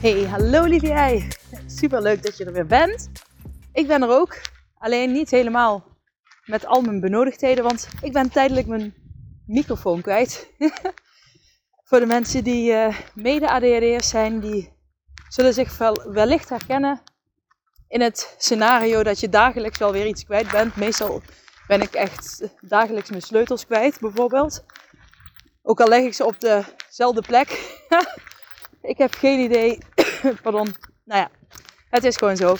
Hey, hallo lieve. Super leuk dat je er weer bent. Ik ben er ook. Alleen niet helemaal met al mijn benodigdheden, want ik ben tijdelijk mijn microfoon kwijt. Voor de mensen die uh, mede-ADHD'ers zijn, die zullen zich wel, wellicht herkennen in het scenario dat je dagelijks wel weer iets kwijt bent. Meestal ben ik echt dagelijks mijn sleutels kwijt, bijvoorbeeld. Ook al leg ik ze op dezelfde plek. ik heb geen idee. Pardon. Nou ja, het is gewoon zo.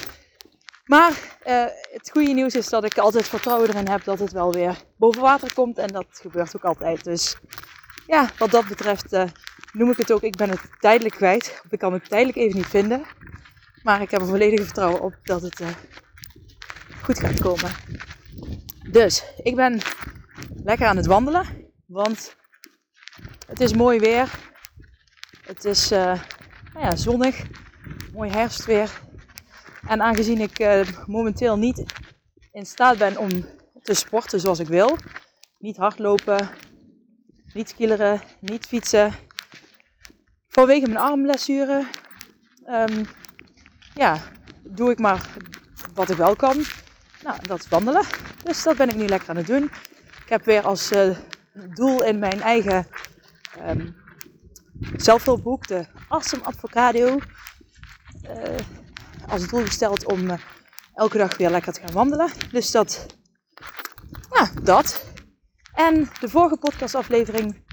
Maar uh, het goede nieuws is dat ik altijd vertrouwen erin heb dat het wel weer boven water komt. En dat gebeurt ook altijd. Dus ja, wat dat betreft uh, noem ik het ook. Ik ben het tijdelijk kwijt. Ik kan het tijdelijk even niet vinden. Maar ik heb er volledige vertrouwen op dat het uh, goed gaat komen. Dus ik ben lekker aan het wandelen. Want het is mooi weer. Het is uh, nou ja, zonnig. Mooi herfstweer. En aangezien ik uh, momenteel niet in staat ben om te sporten zoals ik wil. Niet hardlopen. Niet skileren. Niet fietsen. Vanwege mijn armblessure. Um, ja, doe ik maar wat ik wel kan. Nou, dat is wandelen. Dus dat ben ik nu lekker aan het doen. Ik heb weer als uh, doel in mijn eigen um, zelfhulpboek, de Awesome Advocado, uh, als doel gesteld om uh, elke dag weer lekker te gaan wandelen. Dus dat, ja, dat. En de vorige podcastaflevering,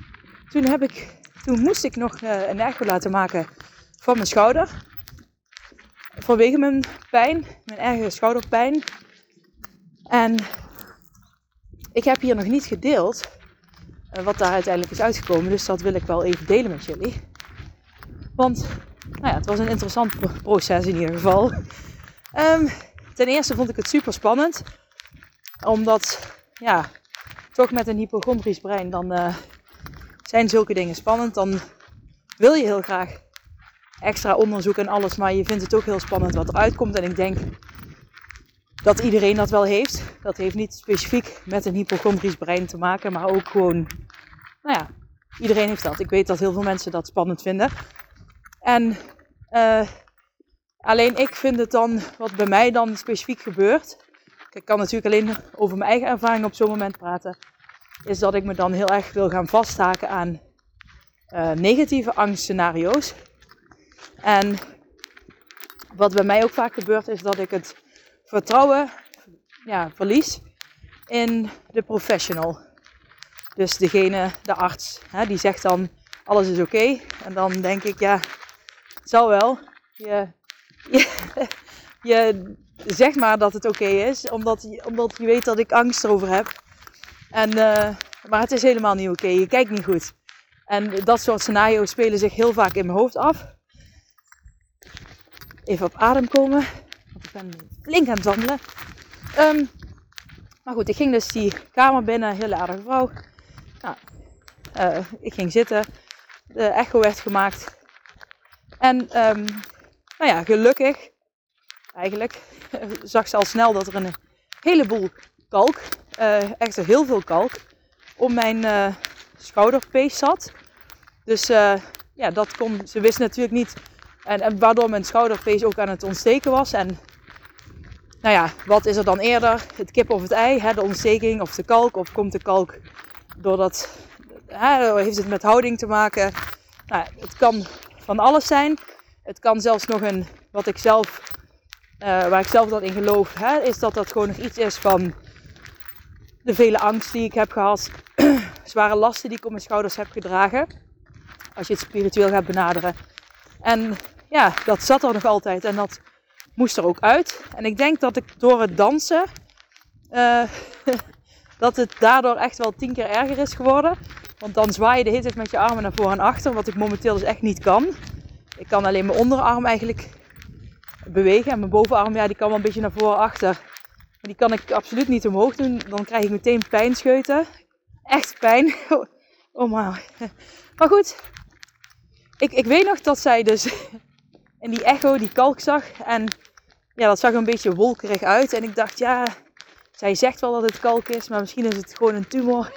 toen, heb ik, toen moest ik nog uh, een echo laten maken van mijn schouder. Vanwege mijn pijn, mijn erge schouderpijn. En ik heb hier nog niet gedeeld wat daar uiteindelijk is uitgekomen. Dus dat wil ik wel even delen met jullie. Want nou ja, het was een interessant proces in ieder geval. Um, ten eerste vond ik het super spannend. Omdat, ja, toch met een hypochondrisch brein, dan uh, zijn zulke dingen spannend. Dan wil je heel graag extra onderzoek en alles, maar je vindt het ook heel spannend wat eruit komt. En ik denk dat iedereen dat wel heeft. Dat heeft niet specifiek met een hypochondrisch brein te maken, maar ook gewoon, nou ja, iedereen heeft dat. Ik weet dat heel veel mensen dat spannend vinden. En uh, alleen ik vind het dan, wat bij mij dan specifiek gebeurt. Ik kan natuurlijk alleen over mijn eigen ervaring op zo'n moment praten. Is dat ik me dan heel erg wil gaan vasthaken aan uh, negatieve angstscenario's. En wat bij mij ook vaak gebeurt, is dat ik het vertrouwen ja, verlies in de professional. Dus degene, de arts, hè, die zegt dan alles is oké. En dan denk ik, ja, het zal wel. Je, je, je zegt maar dat het oké is, omdat, omdat je weet dat ik angst erover heb. En, uh, maar het is helemaal niet oké, je kijkt niet goed. En dat soort scenario's spelen zich heel vaak in mijn hoofd af. Even op adem komen, ik ben flink aan het wandelen. Um, maar goed, ik ging dus die kamer binnen, hele aardige vrouw. Uh, ik ging zitten, de echo werd gemaakt. En um, nou ja, gelukkig, eigenlijk, zag ze al snel dat er een heleboel kalk, uh, echt heel veel kalk, om mijn uh, schouderpees zat. Dus ja, dat kon, ze wist natuurlijk niet. En, en waardoor mijn schouderpees ook aan het ontsteken was. En nou ja, wat is er dan eerder? Het kip of het ei? Hè? De ontsteking of de kalk? Of komt de kalk doordat... Hè, heeft het met houding te maken? Nou, het kan van alles zijn. Het kan zelfs nog een, wat ik zelf, uh, waar ik zelf dan in geloof, hè, is dat dat gewoon nog iets is van de vele angst die ik heb gehad. zware lasten die ik op mijn schouders heb gedragen. Als je het spiritueel gaat benaderen. En ja, dat zat er nog altijd en dat moest er ook uit. En ik denk dat ik door het dansen, uh, dat het daardoor echt wel tien keer erger is geworden. Want dan zwaai je de hele tijd met je armen naar voren en achter, wat ik momenteel dus echt niet kan. Ik kan alleen mijn onderarm eigenlijk bewegen. En mijn bovenarm, ja, die kan wel een beetje naar voren achter. Maar die kan ik absoluut niet omhoog doen. Dan krijg ik meteen pijnscheuten. Echt pijn. Oh man. Maar goed. Ik, ik weet nog dat zij dus in die echo die kalk zag. En ja, dat zag een beetje wolkerig uit. En ik dacht, ja, zij zegt wel dat het kalk is. Maar misschien is het gewoon een tumor.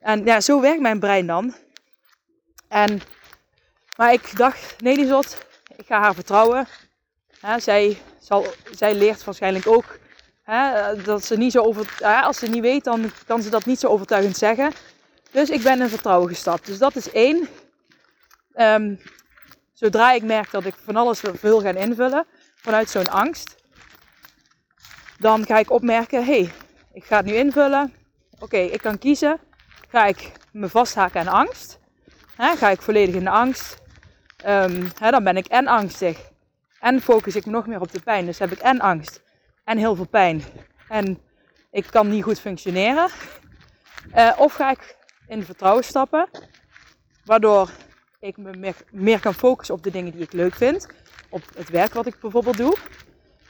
En ja, zo werkt mijn brein dan. En, maar ik dacht, nee, die zot, ik ga haar vertrouwen. zij, zal, zij leert waarschijnlijk ook dat ze niet zo over, als ze niet weet, dan kan ze dat niet zo overtuigend zeggen. Dus ik ben in vertrouwen gestapt. Dus dat is één. Ehm, zodra ik merk dat ik van alles wil gaan invullen vanuit zo'n angst, dan ga ik opmerken: hé, hey, ik ga het nu invullen. Oké, ik kan kiezen. Ga ik me vasthaken aan angst? ga ik volledig in de angst? Um, dan ben ik en angstig en focus ik me nog meer op de pijn. Dus heb ik en angst en heel veel pijn en ik kan niet goed functioneren. Uh, of ga ik in vertrouwen stappen, waardoor ik me meer, kan focussen op de dingen die ik leuk vind. Op het werk wat ik bijvoorbeeld doe.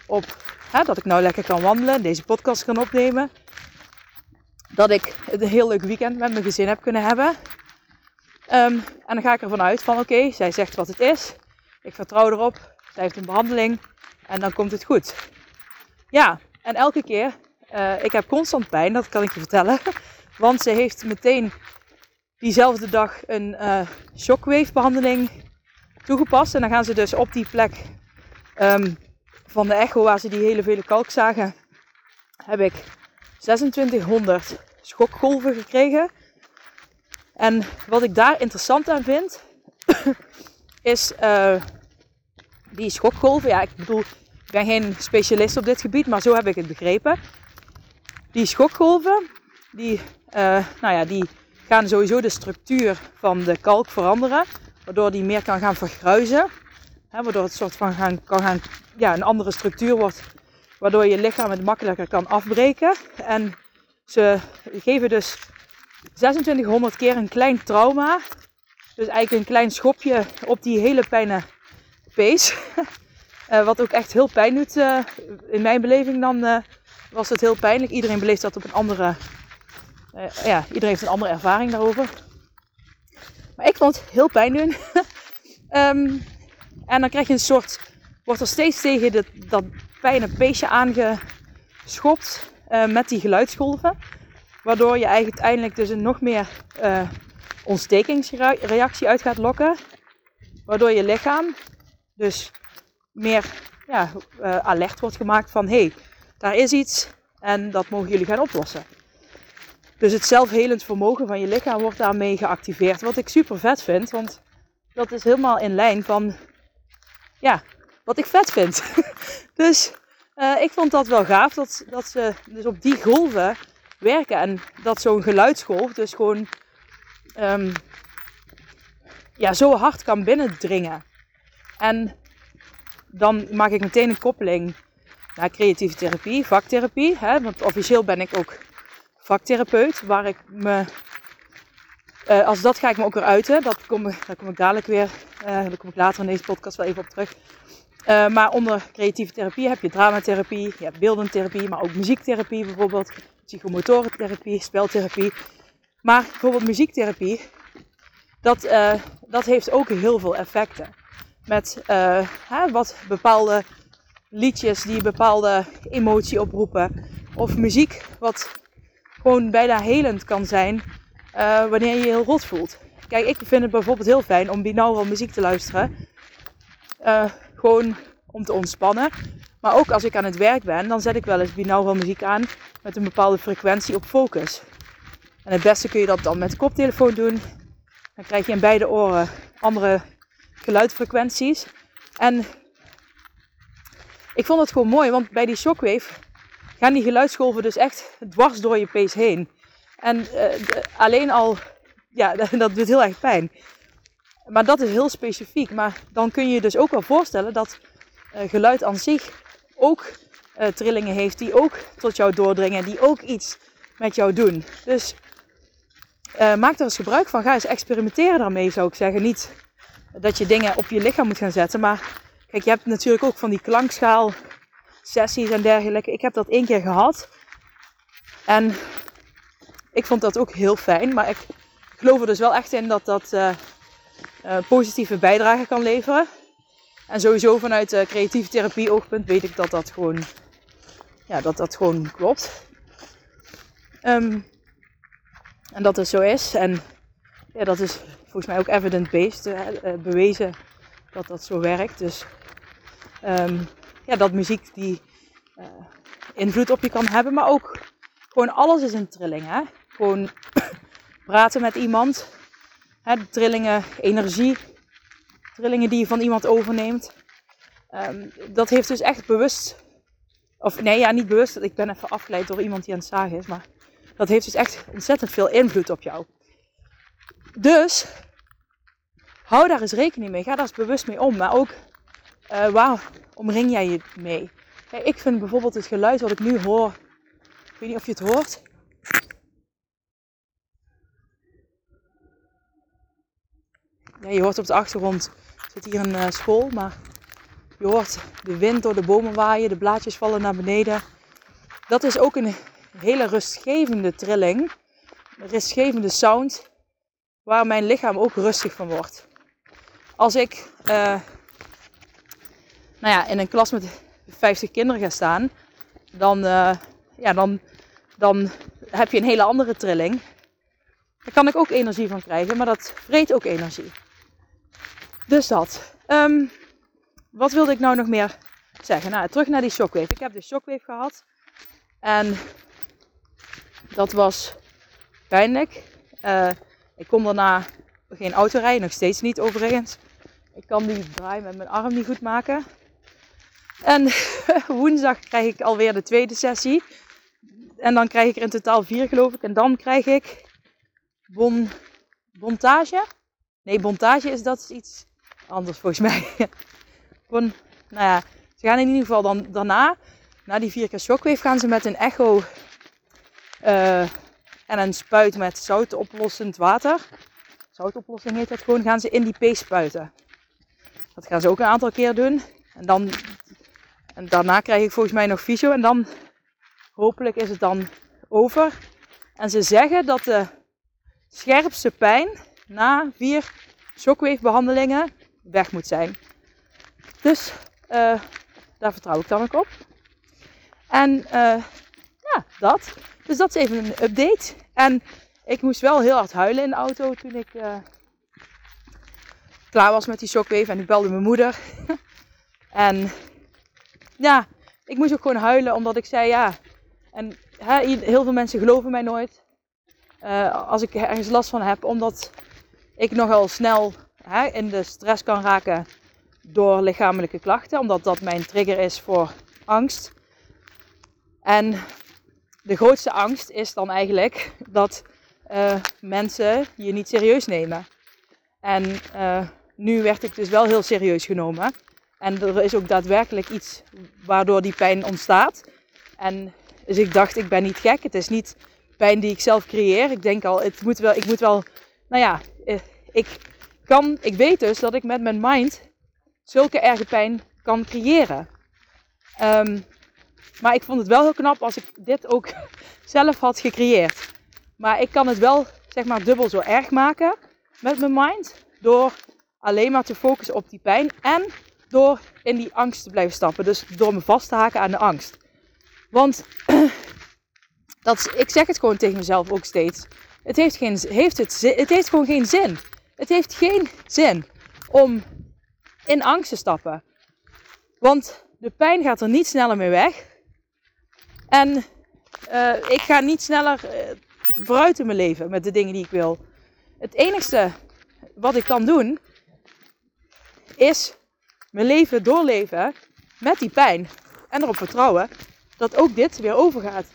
Op hè, dat ik nou lekker kan wandelen, deze podcast kan opnemen. Dat ik een heel leuk weekend met mijn gezin heb kunnen hebben. Um, en dan ga ik ervan uit van oké, zij zegt wat het is. Ik vertrouw erop. Zij heeft een behandeling. En dan komt het goed. Ja, en elke keer. Uh, ik heb constant pijn, dat kan ik je vertellen. Want ze heeft meteen diezelfde dag een uh, shockwave behandeling toegepast. En dan gaan ze dus op die plek um, van de echo waar ze die hele vele kalk zagen, heb ik 2600 schokgolven gekregen. En wat ik daar interessant aan vind, is uh, die schokgolven. Ja, ik bedoel, ik ben geen specialist op dit gebied, maar zo heb ik het begrepen. Die schokgolven, die, uh, nou ja, die gaan sowieso de structuur van de kalk veranderen. Waardoor die meer kan gaan vergruizen. Hè, waardoor het soort van gaan, kan gaan, ja, een andere structuur wordt. Waardoor je lichaam het makkelijker kan afbreken. En ze geven dus 2600 keer een klein trauma. Dus eigenlijk een klein schopje op die hele pijne pees. uh, wat ook echt heel pijn doet. Uh, in mijn beleving dan uh, was het heel pijnlijk. Iedereen beleeft dat op een andere... ja, iedereen heeft een andere ervaring daarover. Maar ik vond het heel pijn doen. um, en dan krijg je een soort... Wordt er steeds tegen de, dat pijne peesje aangeschopt met die geluidsgolven. Waardoor je eigenlijk uiteindelijk dus een nog meer uh, ontstekingsreactie uit gaat lokken. Waardoor je lichaam dus meer ja, alert wordt gemaakt van hé, hey, daar is iets en dat mogen jullie gaan oplossen. Dus het zelfhelend vermogen van je lichaam wordt daarmee geactiveerd. Wat ik super vet vind, want dat is helemaal in lijn van ja, wat ik vet vind. dus uh, ik vond dat wel gaaf dat, dat ze dus op die golven werken. En dat zo'n geluidsgolf dus gewoon um, ja, zo hard kan binnendringen. En dan maak ik meteen een koppeling naar creatieve therapie, vaktherapie. Hè? Want officieel ben ik ook vaktherapeut, waar ik me... Uh, als dat ga ik me ook weer. Dat kom, daar kom ik dadelijk weer, uh, daar kom ik later in deze podcast wel even op terug. Uh, maar onder creatieve therapie heb je dramatherapie, je hebt beeldentherapie, maar ook muziektherapie bijvoorbeeld psychomotorentherapie, speltherapie. Maar bijvoorbeeld muziektherapie, dat, dat heeft ook heel veel effecten. Met hè, wat bepaalde liedjes die bepaalde emotie oproepen. Of muziek wat gewoon bijna helend kan zijn uh, wanneer je heel rot voelt. Kijk, ik vind het bijvoorbeeld heel fijn om binaural muziek te luisteren. gewoon om te ontspannen. Maar ook als ik aan het werk ben, dan zet ik wel eens binaural muziek aan met een bepaalde frequentie op focus. En het beste kun je dat dan met koptelefoon doen. Dan krijg je in beide oren andere geluidfrequenties. En ik vond het gewoon mooi, want bij die shockwave gaan die geluidsgolven dus echt dwars door je pees heen. En uh, alleen al, ja, dat doet heel erg pijn. Maar dat is heel specifiek. Maar dan kun je je dus ook wel voorstellen dat uh, geluid aan zich ook uh, trillingen heeft, die ook tot jou doordringen, die ook iets met jou doen. Dus maak er eens gebruik van. Ga eens experimenteren daarmee, zou ik zeggen. Niet dat je dingen op je lichaam moet gaan zetten, maar Kijk, je hebt natuurlijk ook van die klankschaal sessies en dergelijke. Ik heb dat één keer gehad. En ik vond dat ook heel fijn. Maar ik geloof er dus wel echt in dat dat uh, uh, positieve bijdrage kan leveren. En sowieso vanuit uh, creatieve therapie oogpunt weet ik dat dat gewoon, ja, dat dat gewoon klopt. Um, en dat het zo is. En ja, dat is volgens mij ook evidence-based, uh, bewezen dat dat zo werkt. Dus um, ja, dat muziek die uh, invloed op je kan hebben, maar ook gewoon alles is een trilling. Hè? Gewoon praten met iemand, trillingen, energie, trillingen die je van iemand overneemt. Um, dat heeft dus echt bewust, of nee, ja, niet bewust, ik ben even afgeleid door iemand die aan het zagen is, maar dat heeft dus echt ontzettend veel invloed op jou. Dus hou daar eens rekening mee. Ga daar eens bewust mee om. Maar ook uh, waar omring jij je mee? Ik vind bijvoorbeeld het geluid wat ik nu hoor. Ik weet niet of je het hoort. Ja, je hoort op de achtergrond. Er zit hier een uh, school, maar je hoort de wind door de bomen waaien, de blaadjes vallen naar beneden. Dat is ook een hele rustgevende trilling, een rustgevende sound, waar mijn lichaam ook rustig van wordt. Als ik uh, nou ja, in een klas met 50 kinderen ga staan, dan, uh, ja, dan, dan heb je een hele andere trilling. Daar kan ik ook energie van krijgen, maar dat vreet ook energie. Dus dat. Um, wat wilde ik nou nog meer zeggen? Nou, terug naar die shockwave. Ik heb de shockwave gehad. En dat was pijnlijk. Uh, ik kon daarna geen auto rijden, nog steeds niet overigens. Ik kan die draai met mijn arm niet goed maken. En woensdag krijg ik alweer de tweede sessie. En dan krijg ik er in totaal vier, geloof ik. En dan krijg ik bon, bontage. Nee, bontage is dat iets anders volgens mij. bon, nou ja, ze gaan in ieder geval dan daarna, na die vier keer shockwave, gaan ze met een echo uh, en een spuit met zoutoplossend water. Zoutoplossing heet dat gewoon. Gaan ze in die pees spuiten. Dat gaan ze ook een aantal keer doen. En, dan, en daarna krijg ik volgens mij nog fysio. En dan hopelijk is het dan over. En ze zeggen dat de scherpste pijn na vier shockwave behandelingen weg moet zijn. Dus uh, daar vertrouw ik dan ook op. En uh, ja, dat. Dus dat is even een update. En ik moest wel heel hard huilen in de auto toen ik uh, klaar was met die shockwave. En ik belde mijn moeder. en ja, ik moest ook gewoon huilen omdat ik zei ja. En heel veel mensen geloven mij nooit. Uh, als ik ergens last van heb. Omdat ik nogal snel in de stress kan raken door lichamelijke klachten. Omdat dat mijn trigger is voor angst. En de grootste angst is dan eigenlijk dat uh, mensen je niet serieus nemen. En uh, nu werd ik dus wel heel serieus genomen. En er is ook daadwerkelijk iets waardoor die pijn ontstaat. En dus ik dacht, ik ben niet gek. Het is niet pijn die ik zelf creëer. Ik denk al, het moet wel, ik moet wel, nou ja, eh, ik kan, ik weet dus dat ik met mijn mind zulke erge pijn kan creëren. Um, maar ik vond het wel heel knap als ik dit ook zelf had gecreëerd. Maar ik kan het wel, zeg maar, dubbel zo erg maken met mijn mind. Door alleen maar te focussen op die pijn. En door in die angst te blijven stappen. Dus door me vast te haken aan de angst. Want dat, ik zeg het gewoon tegen mezelf ook steeds. Het heeft, geen, heeft het, het heeft gewoon geen zin. Het heeft geen zin om in angst te stappen. Want de pijn gaat er niet sneller mee weg. En uh, ik ga niet sneller uh, vooruit in mijn leven met de dingen die ik wil. Het enige wat ik kan doen, is mijn leven doorleven met die pijn. En erop vertrouwen dat ook dit weer overgaat.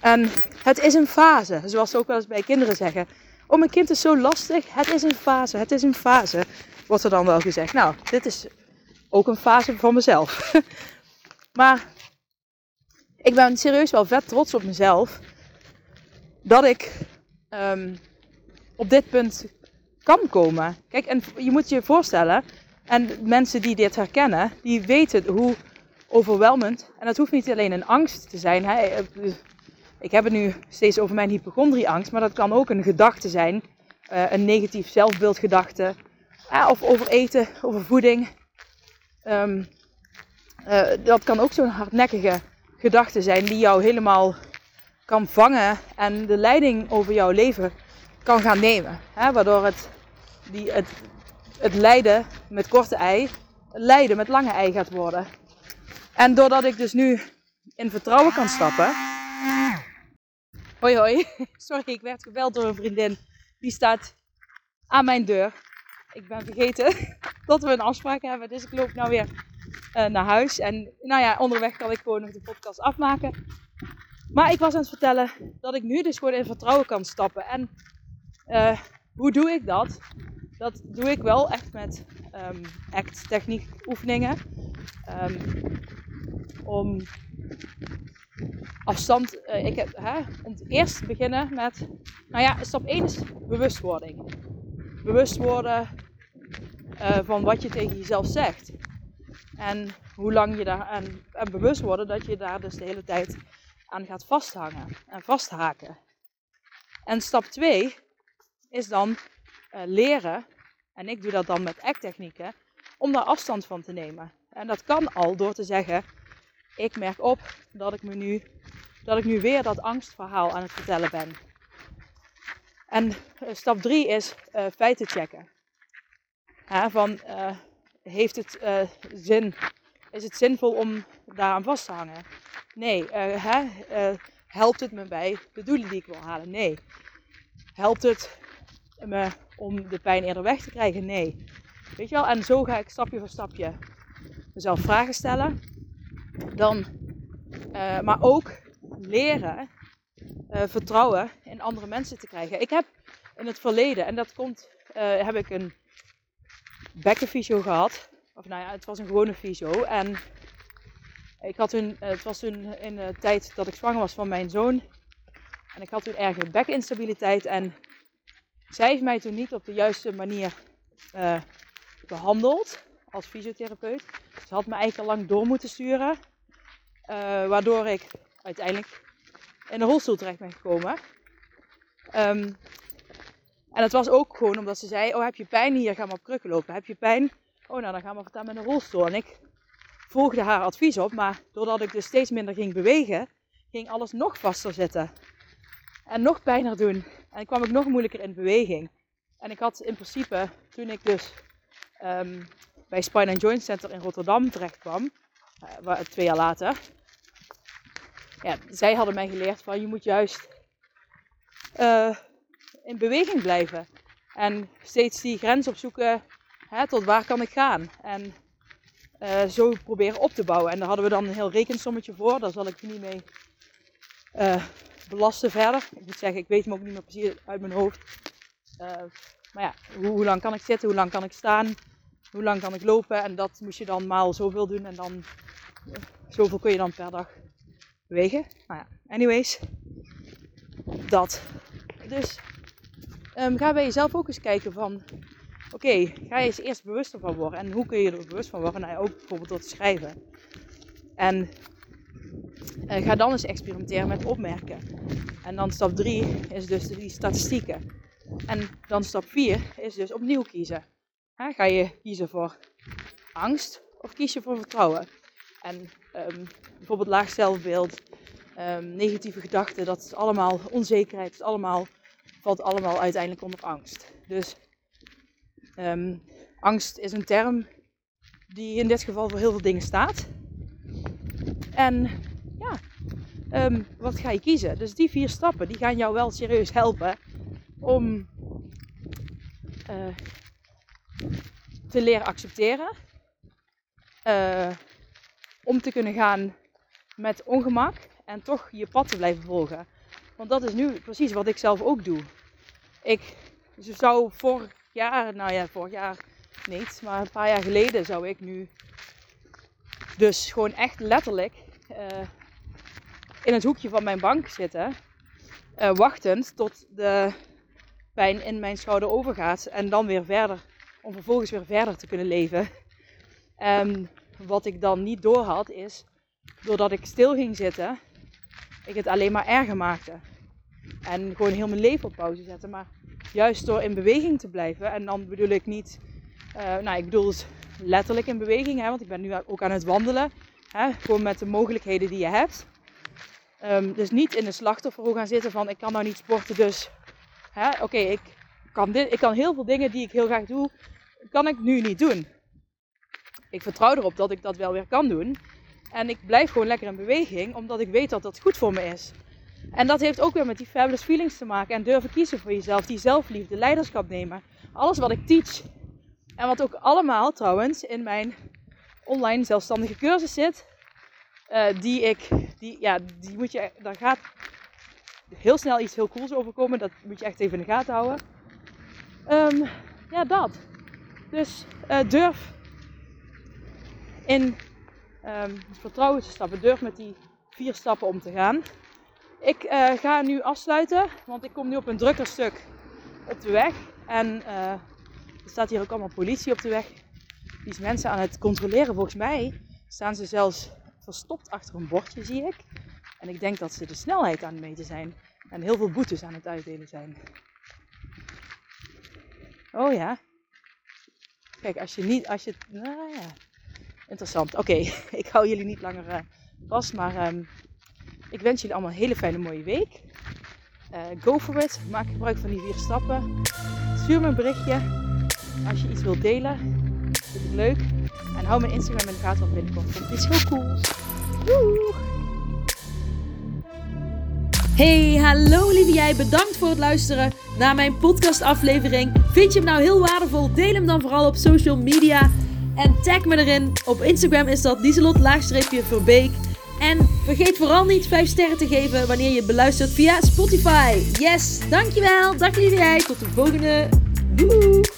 En het is een fase, zoals ze ook wel eens bij kinderen zeggen. Oh, mijn kind is zo lastig. Het is een fase, het is een fase. Wordt er dan wel gezegd. Nou, dit is ook een fase van mezelf. maar ik ben serieus wel vet trots op mezelf. Dat ik um, op dit punt kan komen. Kijk, en je moet je voorstellen En mensen die dit herkennen, die weten hoe overweldigend. En dat hoeft niet alleen een angst te zijn. Hè. Ik heb het nu steeds over mijn hypochondrieangst, maar dat kan ook een gedachte zijn. Uh, een negatief zelfbeeldgedachte. Of over eten, over voeding. Uh, dat kan ook zo'n hardnekkige gedachte zijn die jou helemaal kan vangen en de leiding over jouw leven kan gaan nemen. Hè? Waardoor het, die, het, het lijden met korte ei, lijden met lange ei gaat worden. En doordat ik dus nu in vertrouwen kan stappen. Hoi hoi, sorry ik werd gebeld door een vriendin. Die staat aan mijn deur. Ik ben vergeten dat we een afspraak hebben, dus ik loop nou weer uh, naar huis. En nou ja, onderweg kan ik gewoon nog de podcast afmaken. Maar ik was aan het vertellen dat ik nu dus gewoon in vertrouwen kan stappen. En uh, hoe doe ik dat? Dat doe ik wel echt met um, act techniek oefeningen. Um, om afstand. Uh, ik heb, hè, om te eerst beginnen met. Nou ja, stap 1 is bewustwording. Bewust worden uh, van wat je tegen jezelf zegt. En hoe lang je daar aan, en bewust worden dat je daar dus de hele tijd aan gaat vasthangen en vasthaken. En stap 2 is dan leren, en ik doe dat dan met ACT-technieken, om daar afstand van te nemen. En dat kan al door te zeggen: Ik merk op dat ik, me nu, dat ik nu weer dat angstverhaal aan het vertellen ben. En uh, stap 3 is uh, feiten checken. Van, heeft het zin is het zinvol om daaraan vast te hangen? Nee. Hè? Helpt het me bij de doelen die ik wil halen? Nee. Helpt het me om de pijn eerder weg te krijgen? Nee. Weet je wel? En zo ga ik stapje voor stapje mezelf vragen stellen. Dan, uh, maar ook leren vertrouwen in andere mensen te krijgen. Ik heb in het verleden, en dat komt, heb ik een bekkenfysio gehad. Of nou ja, het was een gewone fysio. En ik had toen, het was toen in de tijd dat ik zwanger was van mijn zoon. En ik had toen erge bekinstabiliteit. En zij heeft mij toen niet op de juiste manier uh, behandeld als fysiotherapeut. Ze had me eigenlijk al lang door moeten sturen. Uh, waardoor ik uiteindelijk in een rolstoel terecht ben gekomen. Um, en het was ook gewoon omdat ze zei: Oh, heb je pijn hier? Ga maar op krukken lopen. Heb je pijn? Oh, nou dan gaan we vertellen met een rolstoel. En ik volgde haar advies op, maar doordat ik dus steeds minder ging bewegen, ging alles nog vaster zitten. En nog pijner doen. En ik kwam ook nog moeilijker in beweging. En ik had in principe, toen ik dus um, bij Spine and Joint Center in Rotterdam terecht kwam, uh, twee jaar later, ja, zij hadden mij geleerd van je moet juist uh, in beweging blijven. En steeds die grens opzoeken Hè, tot waar kan ik gaan? En uh, zo proberen op te bouwen. En daar hadden we dan een heel rekensommetje voor. Daar zal ik je niet mee belasten verder. Ik moet zeggen, ik weet hem ook niet meer precies uit mijn hoofd. Uh, maar ja, hoe, lang kan ik zitten? Hoe lang kan ik staan? Hoe lang kan ik lopen? En dat moest je dan maal zoveel doen. En dan zoveel kun je dan per dag bewegen. Nou ja, anyways. Dat. Dus um, ga bij jezelf ook eens kijken van Oké, ga je eens eerst bewust van worden. En hoe kun je er bewust van worden? Nou, ook bijvoorbeeld door te schrijven. En uh, ga dan eens experimenteren met opmerken. En dan stap 3 is dus die statistieken. En dan stap 4 is dus opnieuw kiezen. ga je kiezen voor angst of kies je voor vertrouwen? En um, bijvoorbeeld laag zelfbeeld, um, negatieve gedachten, dat is allemaal onzekerheid, is allemaal, valt allemaal uiteindelijk onder angst. Dus Um, angst is een term die in dit geval voor heel veel dingen staat. En um, wat ga je kiezen? Dus die vier stappen die gaan jou wel serieus helpen om uh, te leren accepteren. Uh, om te kunnen gaan met ongemak en toch je pad te blijven volgen. Want dat is nu precies wat ik zelf ook doe. Ik zou vorig jaar, nou ja, vorig jaar niet, maar een paar jaar geleden zou ik nu dus gewoon echt letterlijk uh, in het hoekje van mijn bank zitten, uh, wachtend tot de pijn in mijn schouder overgaat en dan weer verder om vervolgens weer verder te kunnen leven. En wat ik dan niet door had is, doordat ik stil ging zitten, ik het alleen maar erger maakte. En gewoon heel mijn leven op pauze zetten. Maar juist door in beweging te blijven, en dan bedoel ik niet, uh, nou ik bedoel dus letterlijk in beweging, hè, want ik ben nu ook aan het wandelen. Hè, gewoon met de mogelijkheden die je hebt. Um, dus niet in de slachtofferrol gaan zitten van ik kan nou niet sporten, dus oké, ik, kan dit, ik kan heel veel dingen die ik heel graag doe, kan ik nu niet doen. Ik vertrouw erop dat ik dat wel weer kan doen. En ik blijf gewoon lekker in beweging, omdat ik weet dat dat goed voor me is. En dat heeft ook weer met die fabulous feelings te maken. En durven kiezen voor jezelf, die zelfliefde, leiderschap nemen. Alles wat ik teach. En wat ook allemaal trouwens in mijn online zelfstandige cursus zit. Uh, die ik, die, ja, die moet je, daar gaat heel snel iets heel cools overkomen. Dat moet je echt even in de gaten houden. Um, ja, dat. Dus uh, durf in um, vertrouwen te stappen. Durf met die vier stappen om te gaan. Ik uh, ga nu afsluiten, want ik kom nu op een drukker stuk op de weg. En er staat hier ook allemaal politie op de weg. Die is mensen aan het controleren. Volgens mij staan ze zelfs verstopt achter een bordje, zie ik. En ik denk dat ze de snelheid aan het meten zijn. En heel veel boetes aan het uitdelen zijn. Oh ja. Kijk, als je niet, als je, nou ja. Interessant. Oké, ik hou jullie niet langer uh, vast, maar um, ik wens jullie allemaal een hele fijne mooie week. Uh, go for it. Maak gebruik van die vier stappen. Stuur me een berichtje als je iets wilt delen. Vind ik leuk. En hou mijn Instagram in de gaten, want binnenkort komt iets heel cools. Doei! Hey, hallo lieve jij. Bedankt voor het luisteren naar mijn podcastaflevering. Vind je hem nou heel waardevol? Deel hem dan vooral op social media. En tag me erin. Op Instagram is dat Lieselot-Verbeek. En vergeet vooral niet 5 sterren te geven wanneer je beluistert via Spotify. Yes, dankjewel. Dag lieve jij. Tot de volgende. Doei.